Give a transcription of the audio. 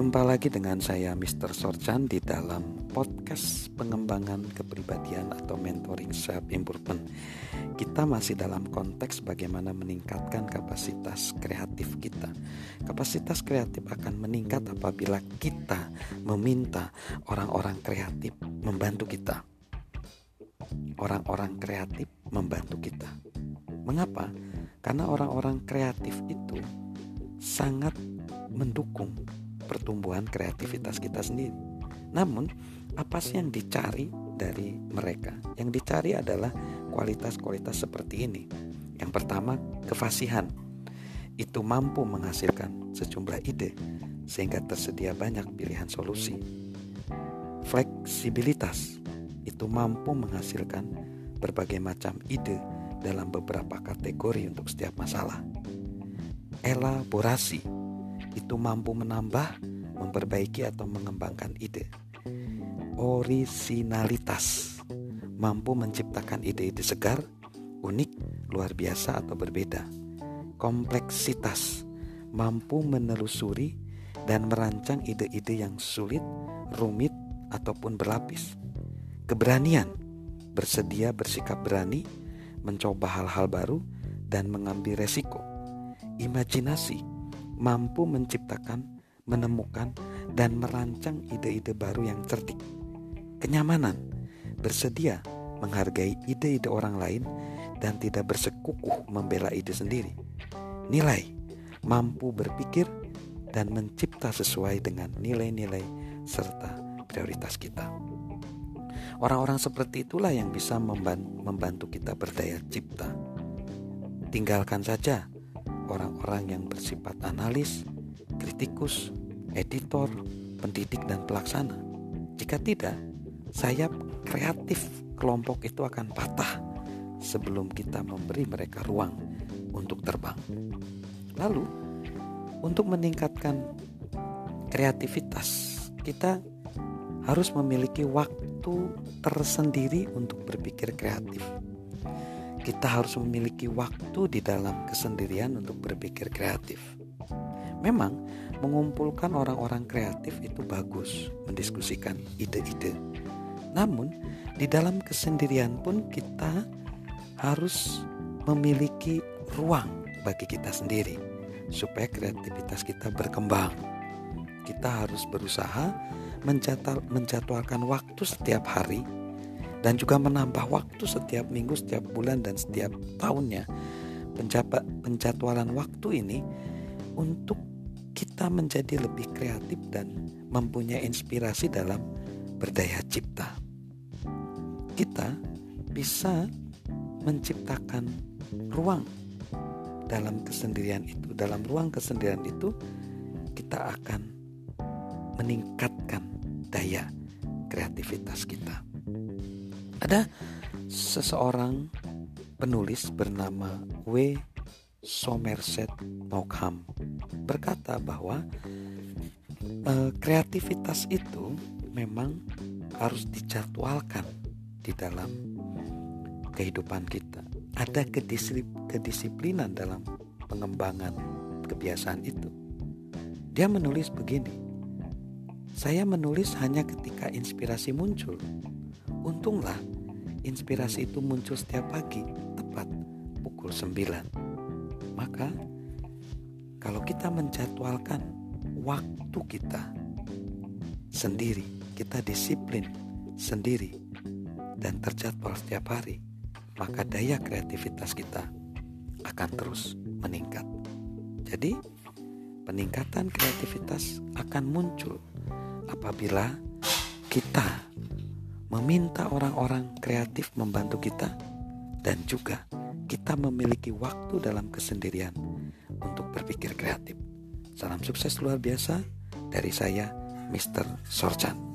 Jumpa lagi dengan saya Mr. Sorchan di dalam podcast pengembangan kepribadian atau mentoring self improvement. Kita masih dalam konteks bagaimana meningkatkan kapasitas kreatif kita. Kapasitas kreatif akan meningkat apabila kita meminta orang-orang kreatif membantu kita. Orang-orang kreatif membantu kita. Mengapa? Karena orang-orang kreatif itu sangat mendukung pertumbuhan kreativitas kita sendiri. Namun, apa sih yang dicari dari mereka? Yang dicari adalah kualitas-kualitas seperti ini. Yang pertama, kefasihan. Itu mampu menghasilkan sejumlah ide sehingga tersedia banyak pilihan solusi. Fleksibilitas itu mampu menghasilkan berbagai macam ide dalam beberapa kategori untuk setiap masalah. Elaborasi itu mampu menambah, memperbaiki atau mengembangkan ide. Originalitas mampu menciptakan ide-ide segar, unik, luar biasa atau berbeda. Kompleksitas mampu menelusuri dan merancang ide-ide yang sulit, rumit, ataupun berlapis. Keberanian bersedia bersikap berani, mencoba hal-hal baru, dan mengambil resiko. Imajinasi mampu menciptakan, menemukan, dan merancang ide-ide baru yang cerdik. Kenyamanan, bersedia menghargai ide-ide orang lain dan tidak bersekukuh membela ide sendiri. Nilai, mampu berpikir dan mencipta sesuai dengan nilai-nilai serta prioritas kita. Orang-orang seperti itulah yang bisa membantu kita berdaya cipta. Tinggalkan saja orang-orang yang bersifat analis, kritikus, editor, pendidik, dan pelaksana. Jika tidak, sayap kreatif kelompok itu akan patah sebelum kita memberi mereka ruang untuk terbang. Lalu, untuk meningkatkan kreativitas, kita harus memiliki waktu tersendiri untuk berpikir kreatif kita harus memiliki waktu di dalam kesendirian untuk berpikir kreatif. Memang, mengumpulkan orang-orang kreatif itu bagus, mendiskusikan ide-ide. Namun, di dalam kesendirian pun kita harus memiliki ruang bagi kita sendiri supaya kreativitas kita berkembang. Kita harus berusaha menjadwalkan waktu setiap hari dan juga menambah waktu setiap minggu, setiap bulan dan setiap tahunnya. Penjadwalan waktu ini untuk kita menjadi lebih kreatif dan mempunyai inspirasi dalam berdaya cipta. Kita bisa menciptakan ruang dalam kesendirian itu. Dalam ruang kesendirian itu kita akan meningkatkan daya kreativitas kita. Ada seseorang penulis bernama W. Somerset Maugham berkata bahwa e, kreativitas itu memang harus dijadwalkan di dalam kehidupan kita. Ada kedisiplinan dalam pengembangan kebiasaan itu. Dia menulis begini. Saya menulis hanya ketika inspirasi muncul Untunglah inspirasi itu muncul setiap pagi tepat pukul 9. Maka kalau kita menjadwalkan waktu kita sendiri, kita disiplin sendiri dan terjadwal setiap hari, maka daya kreativitas kita akan terus meningkat. Jadi, peningkatan kreativitas akan muncul apabila kita meminta orang-orang kreatif membantu kita, dan juga kita memiliki waktu dalam kesendirian untuk berpikir kreatif. Salam sukses luar biasa dari saya, Mr. Sorchan.